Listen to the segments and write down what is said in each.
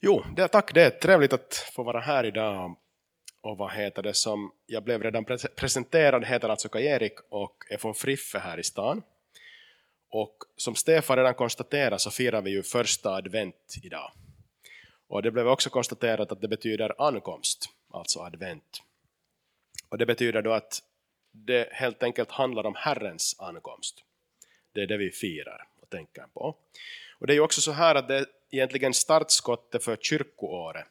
Jo, det, tack. Det är trevligt att få vara här idag. Och vad heter det som jag blev redan pre presenterad heter alltså Kaj-Erik och är från Friffe här i stan. Och som Stefan redan konstaterade så firar vi ju första advent idag. Och det blev också konstaterat att det betyder ankomst, alltså advent. Och det betyder då att det helt enkelt handlar om Herrens ankomst. Det är det vi firar och tänker på. Och det är ju också så här att det är egentligen startskottet för kyrkoåret.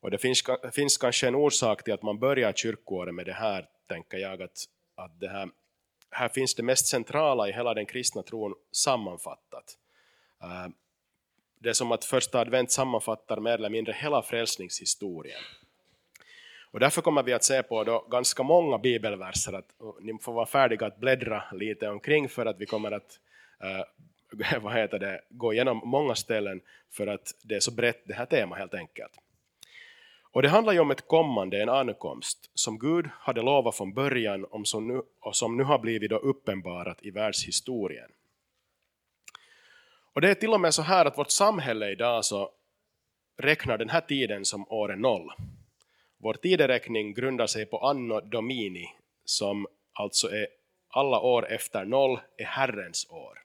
Och det finns, finns kanske en orsak till att man börjar kyrkoåret med det här, tänker jag, att, att det här, här finns det mest centrala i hela den kristna tron sammanfattat. Eh, det är som att första advent sammanfattar mer eller mindre hela frälsningshistorien. Och därför kommer vi att se på då ganska många bibelverser, att ni får vara färdiga att bläddra lite omkring för att vi kommer att eh, vad heter det, gå igenom många ställen för att det är så brett det här temat helt enkelt. Och det handlar ju om ett kommande, en ankomst, som Gud hade lovat från början om som nu, och som nu har blivit då uppenbarat i världshistorien. Och det är till och med så här att vårt samhälle idag så räknar den här tiden som året noll. Vår tideräkning grundar sig på anno domini, som alltså är alla år efter noll är Herrens år.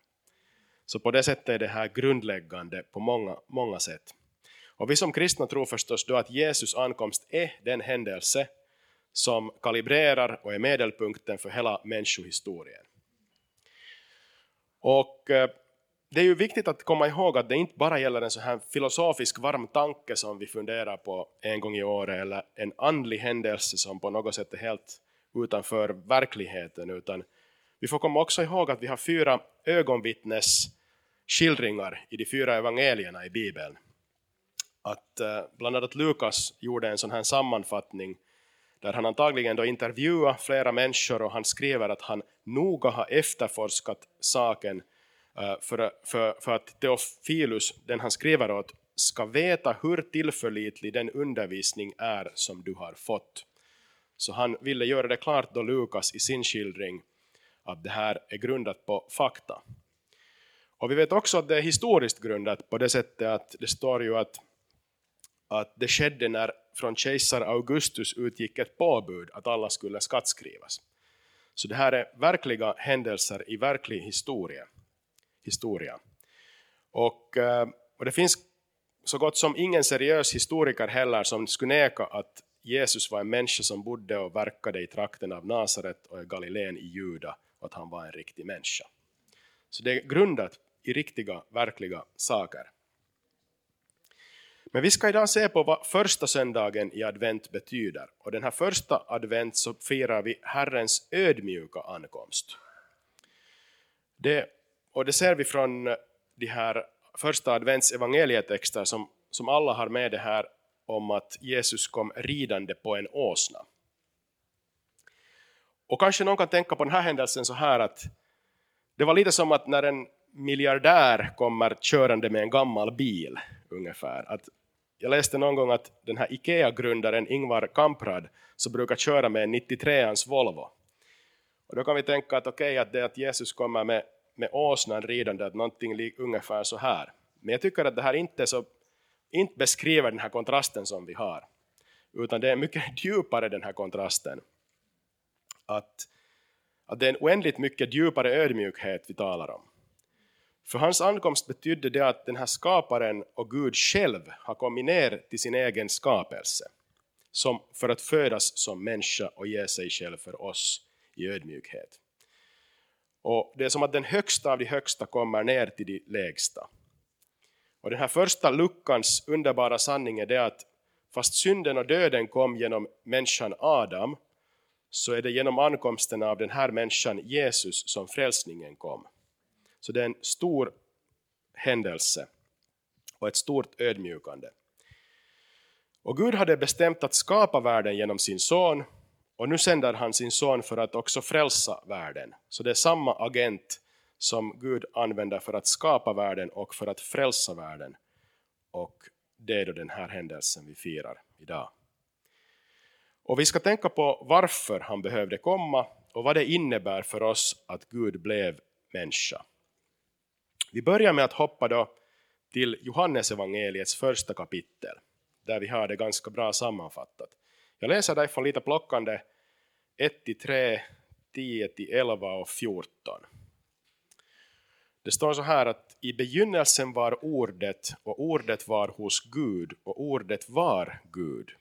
Så på det sättet är det här grundläggande på många, många sätt. Och vi som kristna tror förstås då att Jesus ankomst är den händelse som kalibrerar och är medelpunkten för hela människohistorien. Och eh, det är ju viktigt att komma ihåg att det inte bara gäller en så här filosofisk varm tanke som vi funderar på en gång i året eller en andlig händelse som på något sätt är helt utanför verkligheten utan vi får komma också ihåg att vi har fyra ögonvittnes skildringar i de fyra evangelierna i Bibeln. Att eh, bland annat Lukas gjorde en sån här sammanfattning där han antagligen då intervjuar flera människor och han skriver att han noga har efterforskat saken eh, för, för, för att Teofilus, den han skriver åt, ska veta hur tillförlitlig den undervisning är som du har fått. Så han ville göra det klart då Lukas i sin skildring att det här är grundat på fakta. Och vi vet också att det är historiskt grundat på det sättet att det står ju att, att det skedde när från kejsar Augustus utgick ett påbud att alla skulle skattskrivas. Så det här är verkliga händelser i verklig historia historia. Och, eh, och det finns så gott som ingen seriös historiker heller som skulle neka att Jesus var en människa som bodde och verkade i trakten av Nasaret och i Galileen i Juda att han var en riktig människa. Så det är grundat i riktiga, verkliga saker. Men vi ska idag se på vad första söndagen i advent betyder. Och den här första advent så firar vi Herrens ödmjuka ankomst. Det och det ser vi från de här första advents evangelietexter som, som alla har med det här om att Jesus kom ridande på en åsna. Och kanske någon kan tänka på den här händelsen så här att det var lite som att när en miljardär kommer körande med en gammal bil ungefär. Att jag läste någon gång att den här IKEA-grundaren Ingvar Kamprad så brukar köra med en 93ans Volvo. Och då kan vi tänka att okej, okay, att det att Jesus kommer med med åsnan ridande, att någonting ungefär så här. Men jag tycker att det här inte, så, inte beskriver den här kontrasten som vi har. Utan det är mycket djupare den här kontrasten. Att, att det är en oändligt mycket djupare ödmjukhet vi talar om. För hans ankomst betydde det att den här skaparen och Gud själv har kommit ner till sin egen skapelse. Som för att födas som människa och ge sig själv för oss i ödmjukhet. Och det är som att den högsta av de högsta kommer ner till de lägsta. Och den här första luckans underbara sanning är det att fast synden och döden kom genom människan Adam så är det genom ankomsten av den här människan Jesus som frälsningen kom. Så det är en stor händelse och ett stort ödmjukande. Och Gud hade bestämt att skapa världen genom sin son och nu sänder han sin son för att också frälsa världen. Så det är samma agent som Gud använder för att skapa världen och för att frälsa världen. Och det är då den här händelsen vi firar idag. Och vi ska tänka på varför han behövde komma och vad det innebär för oss att Gud blev människa. Vi börjar med att hoppa då till Johannes evangeliets första kapitel, där vi har det ganska bra sammanfattat. Jag läser därifrån lite plockande 1-3, 10-11 och 14. Det står så här att i begynnelsen var ordet och ordet var hos Gud och ordet var Gud.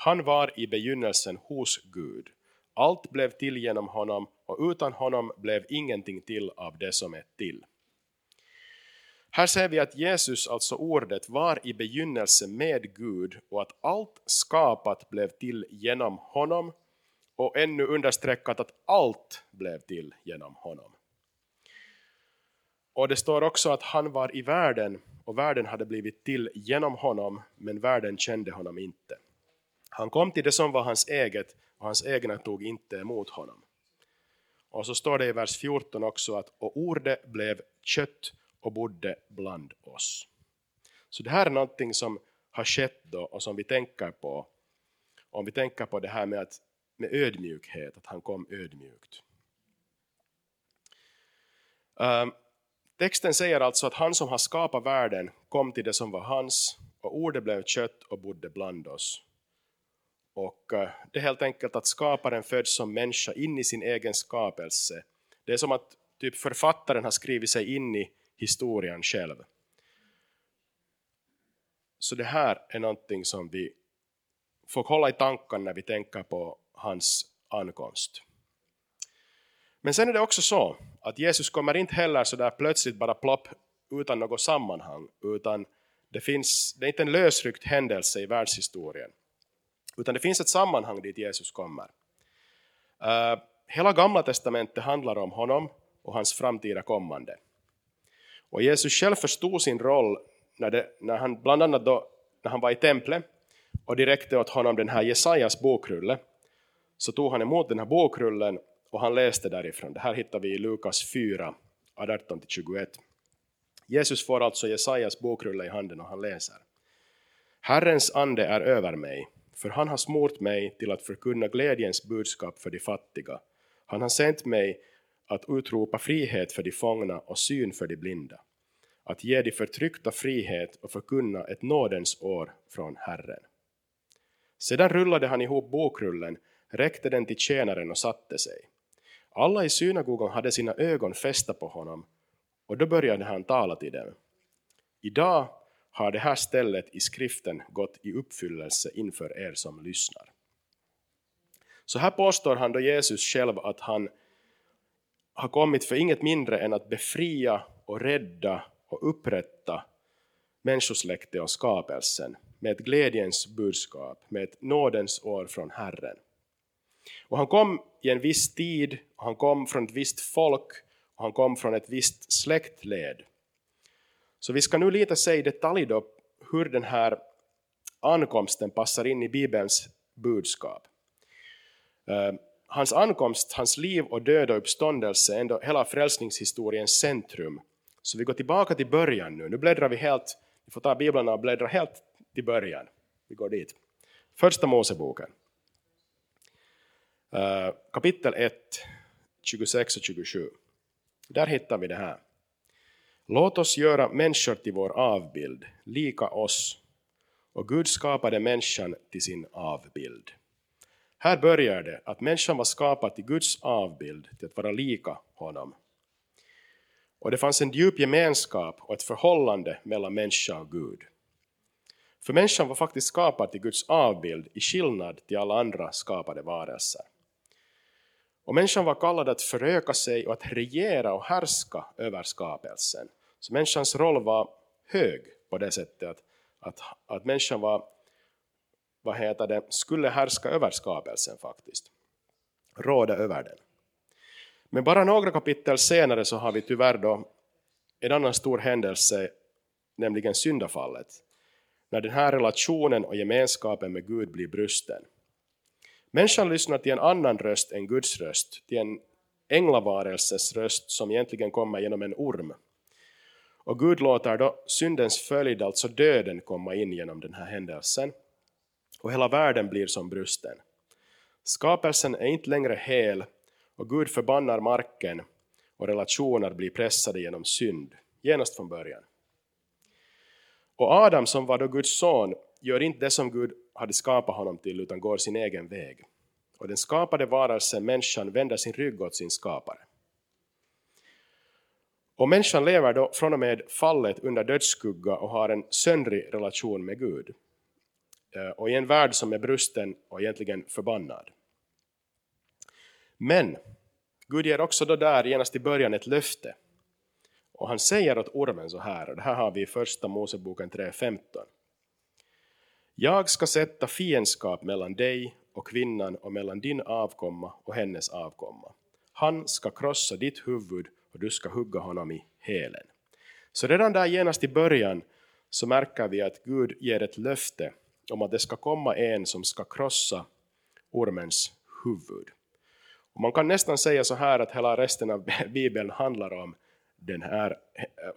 Han var i begynnelsen hos Gud. Allt blev till genom honom och utan honom blev ingenting till av det som är till. Här ser vi att Jesus, alltså ordet, var i begynnelsen med Gud och att allt skapat blev till genom honom och ännu understreckat att allt blev till genom honom. Och det står också att han var i världen och världen hade blivit till genom honom men världen kände honom inte. Han kom till det som var hans eget och hans egna tog inte emot honom. Och så står det i vers 14 också att och ordet blev kött och bodde bland oss. Så det här är någonting som har skett då och som vi tänker på om vi tänker på det här med, att, med ödmjukhet, att han kom ödmjukt. Um, texten säger alltså att han som har skapat världen kom till det som var hans och ordet blev kött och bodde bland oss. Och eh, det är helt enkelt att skaparen föds som människa in i sin egen skapelse. Det är som att typ författaren har skrivit sig in i historien själv. Så det här är någonting som vi får hålla i tankarna när vi tänker på hans ankomst. Men sen är det också så att Jesus kommer inte heller så där plötsligt bara plopp utan något sammanhang, utan det, finns, det är inte en lösryckt händelse i världshistorien, utan det finns ett sammanhang dit Jesus kommer. Uh, hela gamla testamentet handlar om honom och hans framtida kommande. Och Jesus själv förstod sin roll när, det, när han, bland annat då, när han var i templet och direkt åt honom den här Jesajas bokrulle, så tog han emot den här bokrullen och han läste därifrån. Det här hittar vi i Lukas 4, 18-21. Jesus får alltså Jesajas bokrulle i handen och han läser. Herrens ande är över mig, för han har smort mig till att förkunna glädjens budskap för de fattiga. Han har sänt mig att utropa frihet för de fångna och syn för de blinda, att ge de förtryckta frihet och förkunna ett nådens år från Herren. Sedan rullade han ihop bokrullen, räckte den till tjänaren och satte sig. Alla i synagogan hade sina ögon fästa på honom och då började han tala till dem. Idag har det här stället i skriften gått i uppfyllelse inför er som lyssnar. Så här påstår han då Jesus själv att han har kommit för inget mindre än att befria och rädda och upprätta människosläktet och skapelsen med ett glädjens budskap, med ett nådens år från Herren. Och han kom i en viss tid, och han kom från ett visst folk och han kom från ett visst släktled. Så vi ska nu lite se i detalj då hur den här ankomsten passar in i Bibelns budskap. Eh, hans ankomst, hans liv och död och uppståndelse är ändå hela frälsningshistoriens centrum. Så vi går tillbaka till början nu. Nu bläddrar vi helt, vi får ta biblarna och bläddra helt till början. Vi går dit. Första Moseboken. Eh, kapitel 1, 26 och 27. Där hittar vi det här. Låt oss göra människor till vår avbild, lika oss. Och Gud skapade människan till sin avbild. Här börjar det att människan var skapad till Guds avbild, till att vara lika honom. Och det fanns en djup gemenskap och ett förhållande mellan människa och Gud. För människan var faktiskt skapad till Guds avbild i skillnad till alla andra skapade varelser. Och människan var kallad att föröka sig och att regera och härska över skapelsen. Så människans roll var hög på det sättet att, att, att människan var vad heter det, skulle härska över skapelsen faktiskt. Råda över den. Men bara några kapitel senare så har vi tyvärr då en annan stor händelse, nämligen syndafallet. När den här relationen och gemenskapen med Gud blir brusten. Människan lyssnar till en annan röst än Guds röst, till en änglavarelses röst som egentligen kommer genom en orm. Och Gud låter då syndens följd, alltså döden, komma in genom den här händelsen och hela världen blir som brusten. Skapelsen är inte längre hel och Gud förbannar marken och relationer blir pressade genom synd, genast från början. Och Adam som var då Guds son gör inte det som Gud hade skapat honom till utan går sin egen väg. Och den skapade varelsen, människan, vänder sin rygg åt sin skapare. Och människan lever då från och med fallet under dödsskugga och har en söndrig relation med Gud. Eh, och i en värld som är brusten och egentligen förbannad. Men Gud ger också då där genast i början ett löfte. Och han säger åt ormen så här, och det här har vi i första Moseboken 3.15. Jag ska sätta fiendskap mellan dig och kvinnan och mellan din avkomma och hennes avkomma. Han ska krossa ditt huvud och du ska hugga honom i hälen. Så redan där genast i början så märker vi att Gud ger ett löfte om att det ska komma en som ska krossa ormens huvud. Och man kan nästan säga så här att hela resten av Bibeln handlar om den här,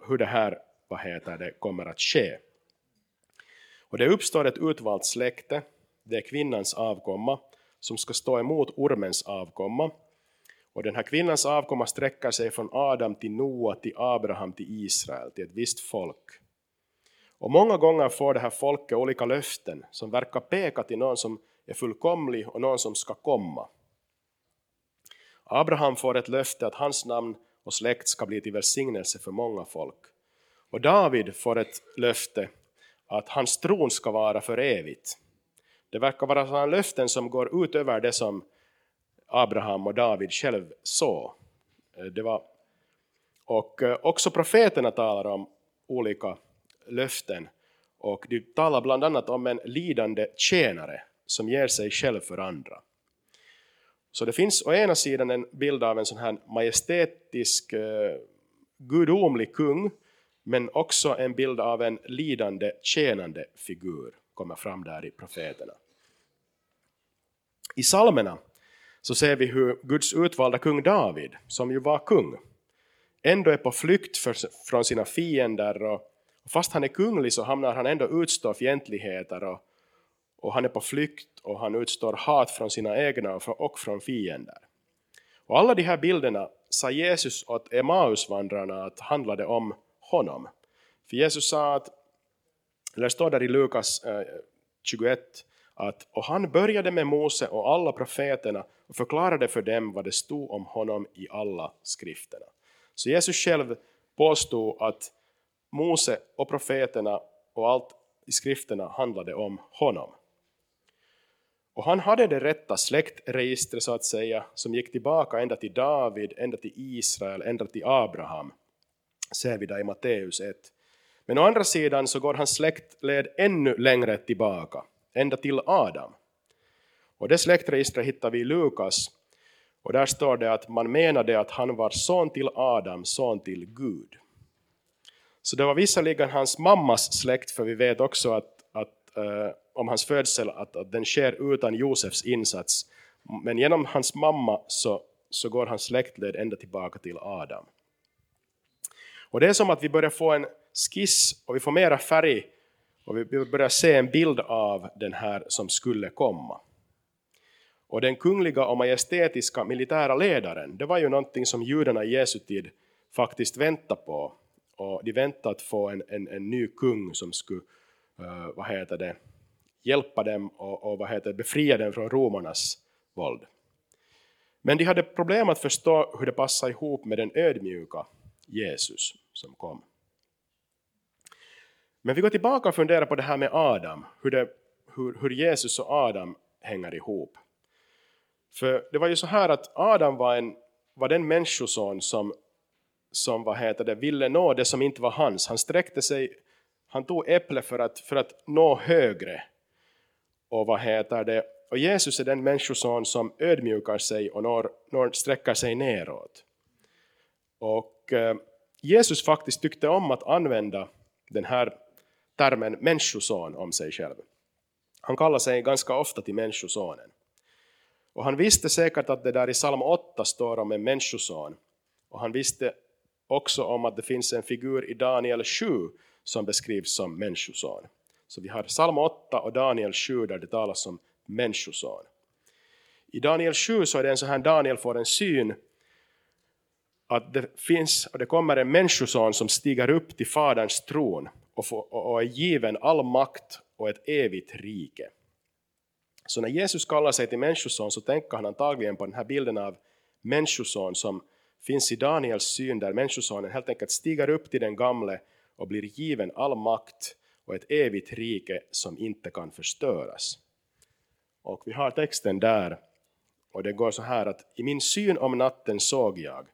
hur det här vad heter det, kommer att ske. Och det uppstår ett utvalt släkte, det är kvinnans avkomma, som ska stå emot ormens avkomma. Och den här kvinnans avkomma sträcker sig från Adam till Noa, till Abraham, till Israel, till ett visst folk. Och många gånger får det här folket olika löften som verkar peka till någon som är fullkomlig och någon som ska komma. Abraham får ett löfte att hans namn och släkt ska bli till välsignelse för många folk. Och David får ett löfte att hans tron ska vara för evigt. Det verkar vara sådana löften som går utöver det som Abraham och David själv såg. Eh, det var, och eh, också profeterna talar om olika löften och de talar bland annat om en lidande tjänare som ger sig själv för andra. Så det finns å ena sidan en bild av en sån här majestätisk, eh, gudomlig kung, men också en bild av en lidande, tjänande figur kommer fram där i profeterna. I salmerna så ser vi hur Guds utvalda kung David, som ju var kung, ändå är på flykt för, från sina fiender och fast han är kunglig så hamnar han ändå utstå fientligheter och och han är på flykt och han utstår hat från sina egna och från fiender. Och alla de här bilderna sa Jesus åt Emmausvandrarna att handlade om honom. För Jesus sa att, eller står där i Lukas eh, 21, att och han började med Mose och alla profeterna och förklarade för dem vad det stod om honom i alla skrifterna. Så Jesus själv påstod att Mose och profeterna och allt i skrifterna handlade om honom. Och han hade det rätta släktregistret så att säga, som gick tillbaka ända till David, ända till Israel, ända till Abraham, ser vi där i Matteus 1. Men å andra sidan så går hans släktled ännu längre tillbaka, ända till Adam. Och det släktregistret hittar vi i Lukas, och där står det att man menade att han var son till Adam, son till Gud. Så det var visserligen hans mammas släkt, för vi vet också att, att eh, om hans födsel att, att den sker utan Josefs insats. Men genom hans mamma så, så går hans släktled ända tillbaka till Adam. Och det är som att vi börjar få en skiss och vi får mera färg och vi börjar se en bild av den här som skulle komma. Och den kungliga och majestätiska militära ledaren, det var ju någonting som judarna i Jesu tid faktiskt väntade på. Och de väntade att få en, en, en ny kung som skulle, uh, vad heter det, hjälpa dem och, och vad heter, befria dem från romarnas våld. Men de hade problem att förstå hur det passade ihop med den ödmjuka Jesus som kom. Men vi går tillbaka och funderar på det här med Adam, hur, det, hur, hur Jesus och Adam hänger ihop. För det var ju så här att Adam var, en, var den människoson som, som vad heter det, ville nå det som inte var hans. Han sträckte sig, han tog äpple för att, för att nå högre och vad heter det? Och Jesus är den människoson som ödmjukar sig och når, når, sträcker sig neråt. Och eh, Jesus faktiskt tyckte om att använda den här termen människoson om sig själv. Han kallar sig ganska ofta till människosonen. Och han visste säkert att det där i psalm 8 står om en människoson. Och han visste också om att det finns en figur i Daniel 7 som beskrivs som människoson. Så vi har psalm 8 och Daniel 7 där det talas om människoson. I Daniel 7 så är det en så här Daniel får en syn att det finns och det kommer en människoson som stiger upp till faderns tron och, få, och är given all makt och ett evigt rike. Så när Jesus kallar sig till människoson så tänker han antagligen på den här bilden av människoson som finns i Daniels syn där människosonen helt enkelt stiger upp till den gamle och blir given all makt och ett evigt rike som inte kan förstöras. Och vi har texten där och det går så här att i min syn om natten såg jag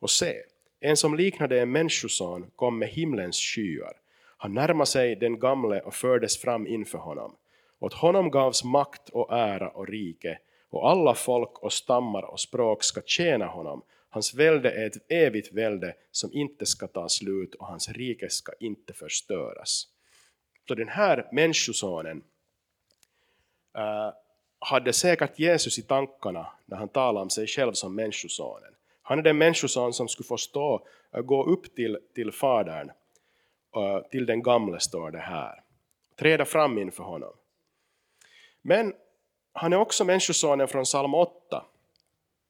och se, en som liknade en människoson kom med himlens skyar. Han närmade sig den gamle och fördes fram inför honom. Åt honom gavs makt och ära och rike och alla folk och stammar och språk ska tjäna honom. Hans välde är ett evigt välde som inte ska ta slut och hans rike ska inte förstöras. Så den här människosonen uh, hade säkert Jesus i tankarna när han talade om sig själv som människosonen. Han är den människoson som skulle få stå, eh, gå upp till, till Fadern, Eh, till den gamle står det här. Träda fram inför honom. Men han är också människosonen från psalm 8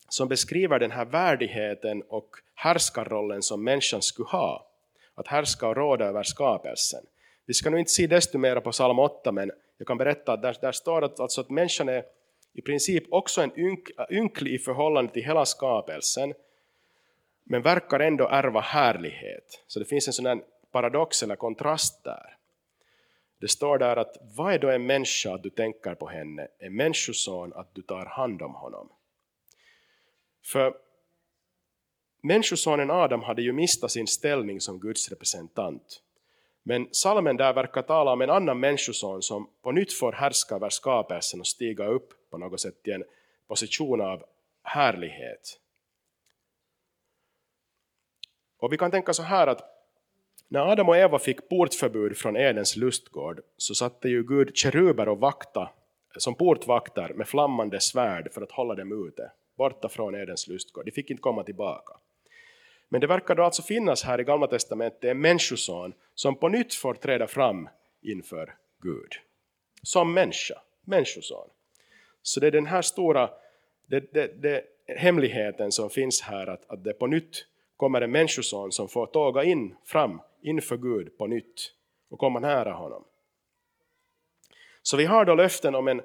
som beskriver den här värdigheten och härskarrollen som människan skulle ha. Att härska och råda över skapelsen. Vi ska nu inte se desto mer på psalm 8 men jag kan berätta att där, där står att, alltså att människan är i princip också en ynk, ynklig i förhållande till hela skapelsen men verkar ändå ärva härlighet. Så det finns en sån paradox eller kontrast där. Det står där att vad är då en människa att du tänker på henne, en människoson att du tar hand om honom. För människosonen Adam hade ju mistat sin ställning som Guds representant. Men salmen där verkar tala om en annan människoson som på nytt får härska över skapelsen och stiga upp på något sätt till en position av härlighet. Och vi kan tänka så här att när Adam och Eva fick portförbud från Edens lustgård så satte ju Gud keruber och vakta som portvakter med flammande svärd för att hålla dem ute, borta från Edens lustgård. De fick inte komma tillbaka. Men det verkar då alltså finnas här i Gamla Testamentet en människoson som på nytt får träda fram inför Gud. Som människa, människoson. Så det är den här stora det, det, det, hemligheten som finns här, att, att det på nytt kommer en människoson som får tåga in fram inför Gud på nytt och komma nära honom. Så vi har då löften om en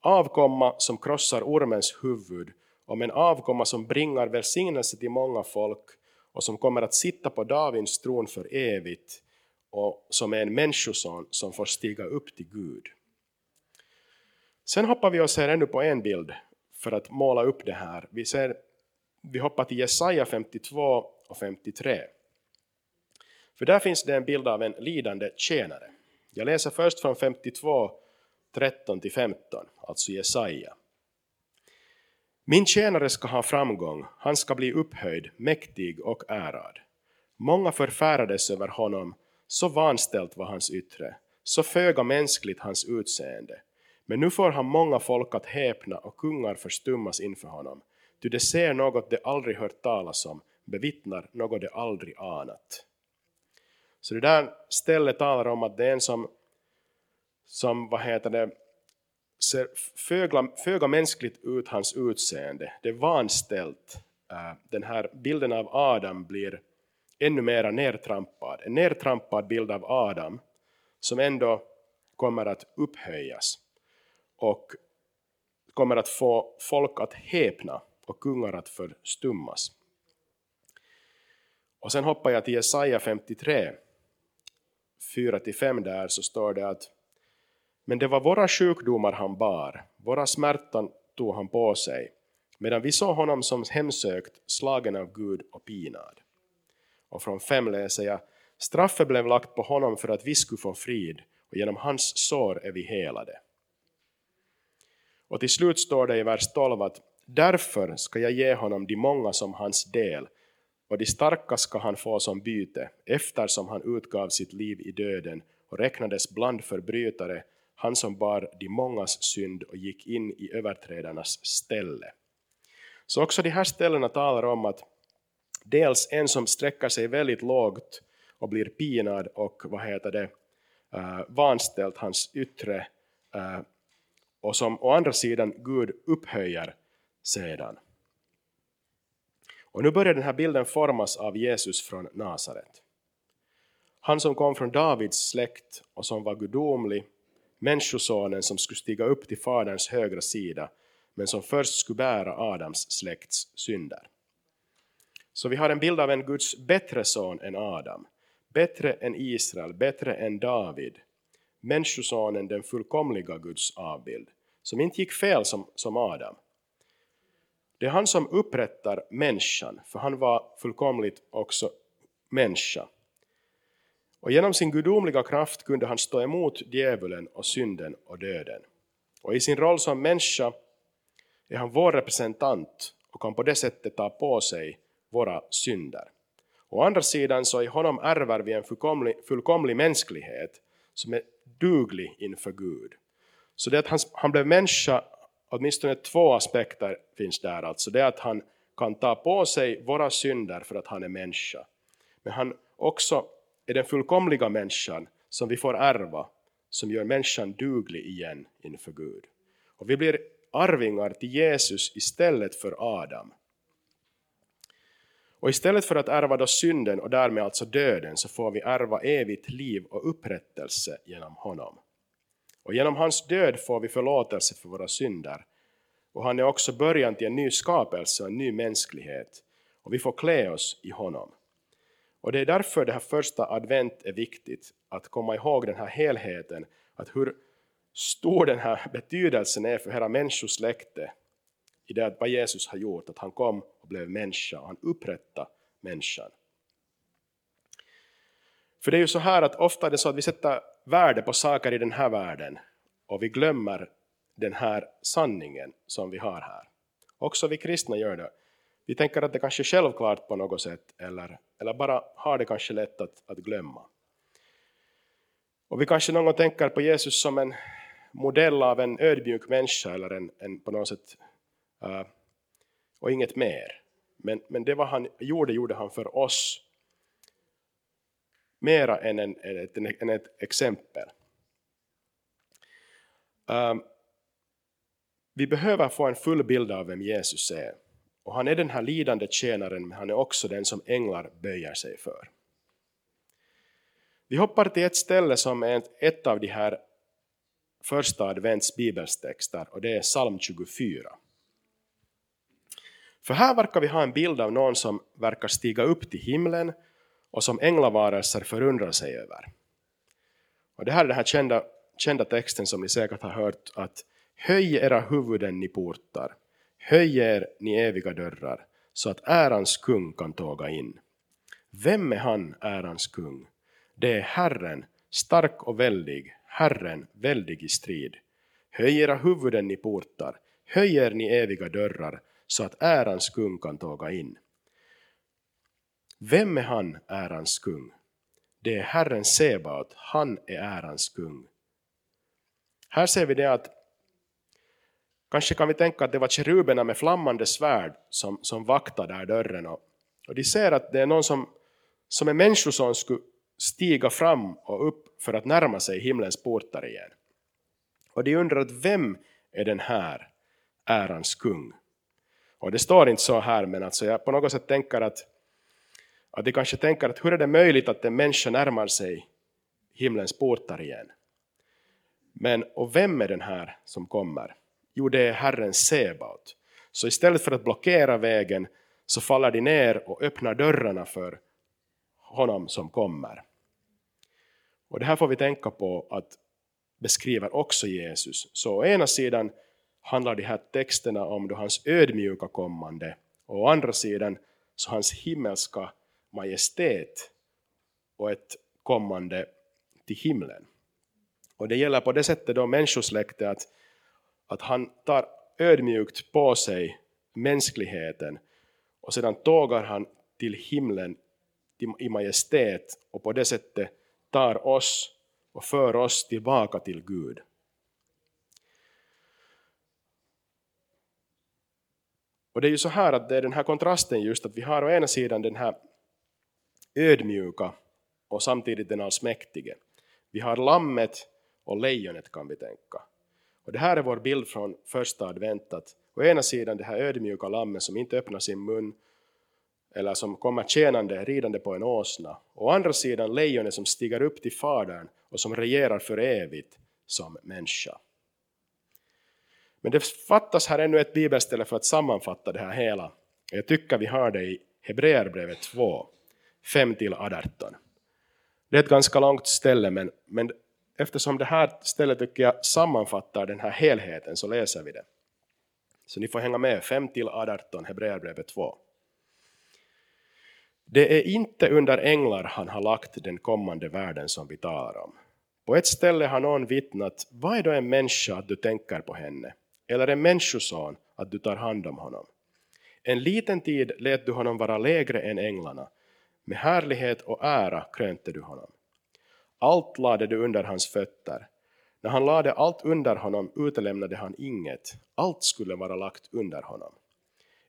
avkomma som krossar ormens huvud, om en avkomma som bringar välsignelse till många folk och som kommer att sitta på Davids tron för evigt och som är en människoson som får stiga upp till Gud. Sen hoppar vi och ser ännu på en bild för att måla upp det här. Vi, ser, vi hoppar till Jesaja 52 och 53. För där finns det en bild av en lidande tjänare. Jag läser först från 52, 13-15, alltså Jesaja. Min tjänare ska ha framgång, han ska bli upphöjd, mäktig och ärad. Många förfärades över honom, så vanställt var hans yttre, så föga mänskligt hans utseende. Men nu får han många folk att häpna och kungar förstummas inför honom, ty de ser något de aldrig hört talas om, bevittnar något de aldrig anat. Så det där stället talar om att det är en som, som vad heter det, ser föga, föga mänskligt ut hans utseende. Det är vanställt. Äh, den här bilden av Adam blir ännu mera nertrampad. En nertrampad bild av Adam som ändå kommer att upphöjas och kommer att få folk att häpna och kungar att förstummas. Och sen hoppar jag till Jesaja 53 4-5 där så står det att men det var våra sjukdomar han bar, våra smärtan tog han på sig, medan vi såg honom som hemsökt, slagen av Gud och pinad. Och från 5 läser jag, straffet blev lagt på honom för att vi skulle få frid, och genom hans sår är vi helade. Och till slut står det i vers 12 att därför ska jag ge honom de många som hans del, och de starka ska han få som byte, eftersom han utgav sitt liv i döden och räknades bland förbrytare, han som bar de mångas synd och gick in i överträdarnas ställe. Så också de här ställena talar om att dels en som sträcker sig väldigt lågt och blir pinad och vad heter det, uh, vanställt hans yttre uh, och som å andra sidan Gud upphöjer sedan. Och nu börjar den här bilden formas av Jesus från Nasaret. Han som kom från Davids släkt och som var gudomlig, människosonen som skulle stiga upp till Faderns högra sida, men som först skulle bära Adams släkts synder. Så vi har en bild av en Guds bättre son än Adam, bättre än Israel, bättre än David, människosonen, den fullkomliga Guds avbild, som inte gick fel som, som Adam. Det är han som upprättar människan, för han var fullkomligt också människa. Och genom sin gudomliga kraft kunde han stå emot djävulen och synden och döden. Och i sin roll som människa är han vår representant och kan på det sättet ta på sig våra synder. Å andra sidan så i honom ärver vi en fullkomlig, fullkomlig mänsklighet som är duglig inför Gud. Så det att han, han blev människa, åtminstone två aspekter finns där. Alltså det att han kan ta på sig våra synder för att han är människa. Men han också är den fullkomliga människan som vi får ärva, som gör människan duglig igen inför Gud. Och vi blir arvingar till Jesus istället för Adam. Och istället för att ärva då synden och därmed alltså döden så får vi ärva evigt liv och upprättelse genom honom. Och genom hans död får vi förlåtelse för våra synder. Och han är också början till en ny skapelse och en ny mänsklighet. Och vi får klä oss i honom. Och det är därför det här första advent är viktigt, att komma ihåg den här helheten, att hur stor den här betydelsen är för hela människosläktet i det att vad Jesus har gjort, att han kom och blev människa, och han upprättade människan. För det är ju så här att ofta är det så att vi sätter värde på saker i den här världen och vi glömmer den här sanningen som vi har här. Också vi kristna gör det. Vi tänker att det kanske är självklart på något sätt eller, eller bara har det kanske lätt att, att glömma. Och vi kanske någon gång tänker på Jesus som en modell av en ödmjuk människa eller en, en på något sätt uh, och inget mer. Men, men det vad han gjorde, gjorde han för oss mera än, en, än, ett, än ett exempel. Um, vi behöver få en full bild av vem Jesus är. Och han är den här lidande tjänaren, men han är också den som änglar böjer sig för. Vi hoppar till ett ställe som är ett av de här första advents bibelstexter och det är psalm 24. För här verkar vi ha en bild av någon som verkar stiga upp till himlen och som änglavarelser förundrar sig över. Och det här är den här kända, kända texten som ni säkert har hört att Höj era huvuden ni portar, höj er ni eviga dörrar, så att ärans kung kan tåga in. Vem är han, ärans kung? Det är Herren, stark och väldig, Herren, väldig i strid. Höj era huvuden ni portar, höj er ni eviga dörrar, så att ärans kung kan tåga in. Vem är han, ärans kung? Det är Herren Sebaot, han är ärans kung. Här ser vi det att kanske kan vi tänka att det var keruberna med flammande svärd som, som vaktade där dörren och, och de ser att det är någon som, som är människoson skulle stiga fram och upp för att närma sig himlens portar igen. Och de undrar att vem är den här ärans kung? Och det står inte så här, men alltså jag på något sätt tänker att, att de kanske tänker att hur är det möjligt att en människa närmar sig himlens portar igen? Men och vem är den här som kommer? Jo, det är Herren Sebaot. Så istället för att blockera vägen så faller de ner och öppnar dörrarna för honom som kommer. Och det här får vi tänka på att beskriver också Jesus. Så å ena sidan handlar de här texterna om då hans ödmjuka kommande och å andra sidan så hans himmelska majestät och ett kommande till himlen. Och det gäller på det sättet då människosläktet att, att han tar ödmjukt på sig mänskligheten och sedan tågar han till himlen i majestät och på det sättet tar oss och för oss tillbaka till Gud. Och det är ju så här att det är den här kontrasten just att vi har å ena sidan den här ödmjuka och samtidigt den allsmäktige. Vi har lammet och lejonet kan vi tänka. Och det här är vår bild från första advent att å ena sidan det här ödmjuka lammet som inte öppnar sin mun eller som kommer tjänande ridande på en åsna, å andra sidan lejonet som stiger upp till Fadern och som regerar för evigt som människa. Men det fattas här ännu ett bibelställe för att sammanfatta det här hela. Jag tycker vi har det i Hebreerbrevet 2, 5-18. Det är ett ganska långt ställe, men, men eftersom det här stället tycker jag sammanfattar den här helheten så läser vi det. Så ni får hänga med, 5-18, Hebreerbrevet 2. Det är inte under änglar han har lagt den kommande världen som vi talar om. På ett ställe har någon vittnat, vad är då en människa att du tänker på henne? Eller en människoson att du tar hand om honom? En liten tid lät du honom vara lägre än änglarna, med härlighet och ära krönte du honom. Allt lade du under hans fötter. När han lade allt under honom utelämnade han inget, allt skulle vara lagt under honom.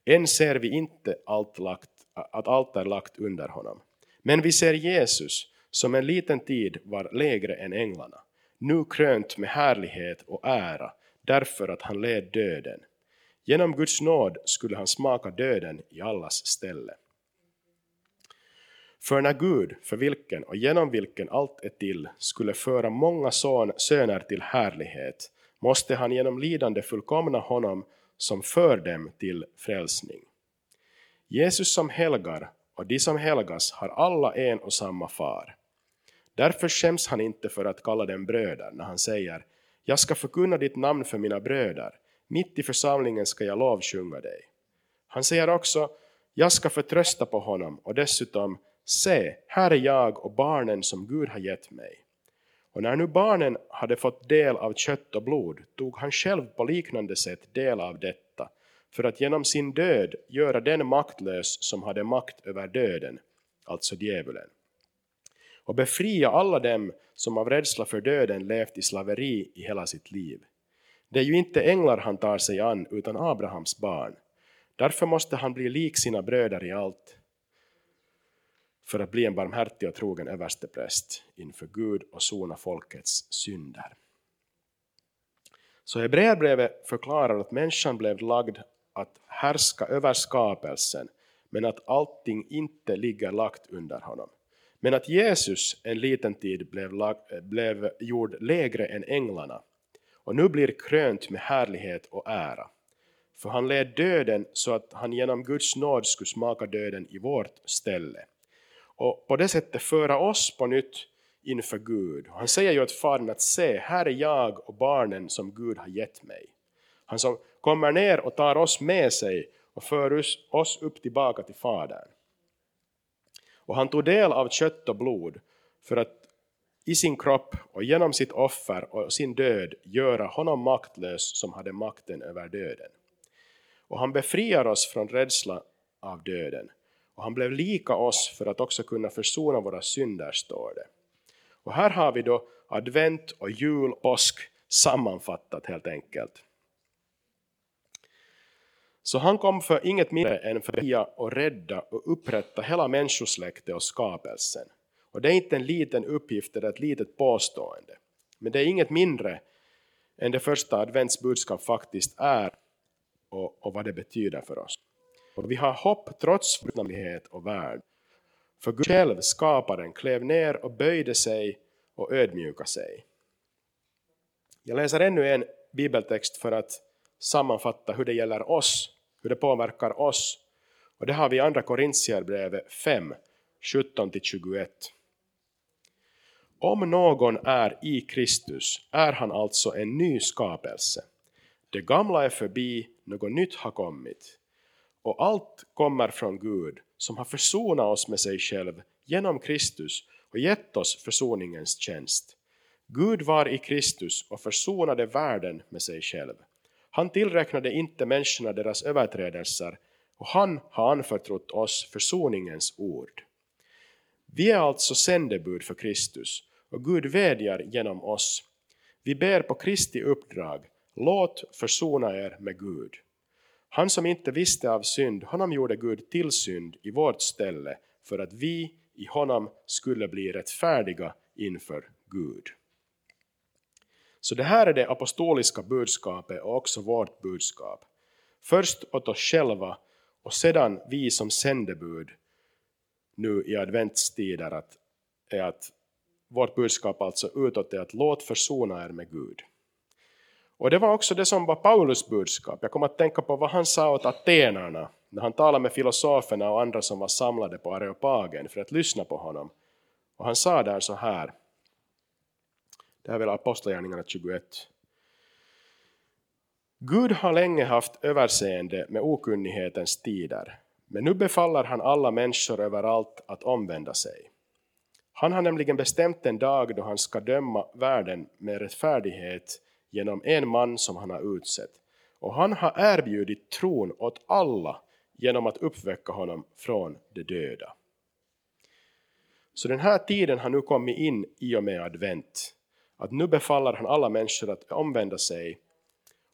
Än ser vi inte allt lagt, att allt är lagt under honom. Men vi ser Jesus, som en liten tid var lägre än änglarna, nu krönt med härlighet och ära, därför att han led döden. Genom Guds nåd skulle han smaka döden i allas ställe. För när Gud, för vilken och genom vilken allt är till, skulle föra många son, söner till härlighet, måste han genom lidande fullkomna honom som för dem till frälsning. Jesus som helgar och de som helgas har alla en och samma far. Därför skäms han inte för att kalla dem bröder när han säger ”Jag ska förkunna ditt namn för mina bröder, mitt i församlingen ska jag lovsjunga dig”. Han säger också ”Jag ska förtrösta på honom och dessutom Se, här är jag och barnen som Gud har gett mig. Och när nu barnen hade fått del av kött och blod tog han själv på liknande sätt del av detta för att genom sin död göra den maktlös som hade makt över döden, alltså djävulen, och befria alla dem som av rädsla för döden levt i slaveri i hela sitt liv. Det är ju inte änglar han tar sig an utan Abrahams barn. Därför måste han bli lik sina bröder i allt, för att bli en barmhärtig och trogen överstepräst inför Gud och sona folkets synder. Så Hebreerbrevet förklarar att människan blev lagd att härska över skapelsen, men att allting inte ligger lagt under honom. Men att Jesus en liten tid blev, lag, blev gjord lägre än änglarna och nu blir krönt med härlighet och ära. För han led döden så att han genom Guds nåd skulle smaka döden i vårt ställe och på det sättet föra oss på nytt inför Gud. Han säger ju åt Fadern att se, här är jag och barnen som Gud har gett mig. Han som kommer ner och tar oss med sig och för oss upp tillbaka till Fadern. Och han tog del av kött och blod för att i sin kropp och genom sitt offer och sin död göra honom maktlös som hade makten över döden. Och han befriar oss från rädsla av döden och han blev lika oss för att också kunna försona våra synder, står det. Och här har vi då advent och jul, påsk sammanfattat helt enkelt. Så han kom för inget mindre än för att fria och rädda och upprätta hela människosläktet och skapelsen. Och det är inte en liten uppgift eller ett litet påstående. Men det är inget mindre än det första adventsbudskap faktiskt är och, och vad det betyder för oss. Och vi har hopp trots fruktamlighet och värld. För Gud själv, skaparen, klev ner och böjde sig och ödmjuka sig. Jag läser ännu en bibeltext för att sammanfatta hur det gäller oss, hur det påverkar oss. Och det har vi i andra Korintierbrevet 5, 17-21. Om någon är i Kristus är han alltså en ny skapelse. Det gamla är förbi, något nytt har kommit. Och allt kommer från Gud som har försonat oss med sig själv genom Kristus och gett oss försoningens tjänst. Gud var i Kristus och försonade världen med sig själv. Han tillräknade inte människorna deras överträdelser och han har anförtrott oss försoningens ord. Vi är alltså sändebud för Kristus och Gud vädjar genom oss. Vi ber på Kristi uppdrag, låt försona er med Gud. Han som inte visste av synd, honom gjorde Gud till synd i vårt ställe för att vi i honom skulle bli rättfärdiga inför Gud. Så det här är det apostoliska budskapet och också vårt budskap. Först åt oss själva och sedan vi som sändebud nu i adventstider att, är att vårt budskap alltså utåt är att låt försona er med Gud. Och det var också det som var Paulus budskap. Jag kom att tänka på vad han sa åt atenarna när han talade med filosoferna och andra som var samlade på Areopagen för att lyssna på honom. Och han sa där så här, det här är väl Apostlagärningarna 21. Gud har länge haft överseende med okunnighetens tider, men nu befaller han alla människor överallt att omvända sig. Han har nämligen bestämt en dag då han ska döma världen med rättfärdighet genom en man som han har utsett. Och han har erbjudit tron åt alla genom att uppväcka honom från de döda. Så den här tiden har nu kommit in i och med advent. Att nu befaller han alla människor att omvända sig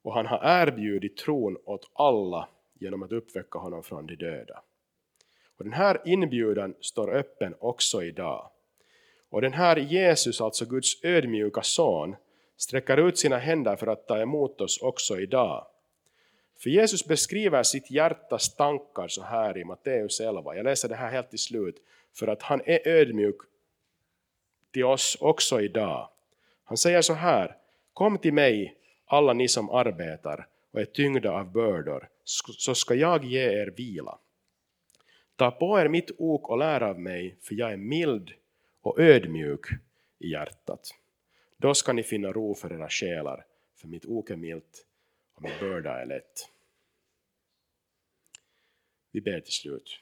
och han har erbjudit tron åt alla genom att uppväcka honom från de döda. Och den här inbjudan står öppen också idag. Och den här Jesus, alltså Guds ödmjuka son, sträcker ut sina händer för att ta emot oss också idag. För Jesus beskriver sitt hjärtas tankar så här i Matteus 11. Jag läser det här helt till slut. För att han är ödmjuk till oss också idag. Han säger så här. Kom till mig, alla ni som arbetar och är tyngda av bördor, så ska jag ge er vila. Ta på er mitt ok och lär av mig, för jag är mild och ödmjuk i hjärtat. Då ska ni finna ro för era själar, för mitt ok är milt och min börda är lätt. Vi ber till slut.